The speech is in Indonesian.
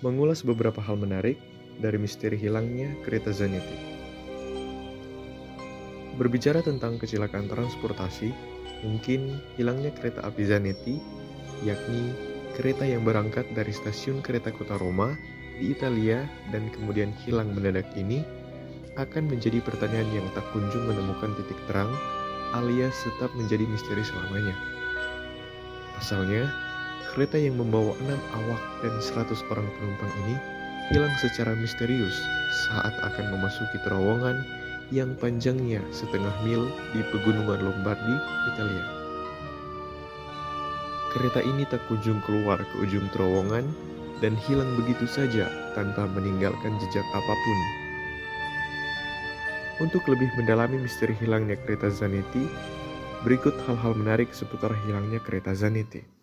mengulas beberapa hal menarik dari misteri hilangnya kereta Zanetti. Berbicara tentang kecelakaan transportasi, mungkin hilangnya kereta api Zanetti, yakni kereta yang berangkat dari stasiun kereta kota Roma di Italia dan kemudian hilang mendadak ini, akan menjadi pertanyaan yang tak kunjung menemukan titik terang alias tetap menjadi misteri selamanya. Pasalnya, kereta yang membawa enam awak dan 100 orang penumpang ini hilang secara misterius saat akan memasuki terowongan yang panjangnya setengah mil di pegunungan Lombardi, Italia. Kereta ini tak kunjung keluar ke ujung terowongan dan hilang begitu saja tanpa meninggalkan jejak apa pun untuk lebih mendalami misteri hilangnya kereta Zanetti, berikut hal-hal menarik seputar hilangnya kereta Zanetti.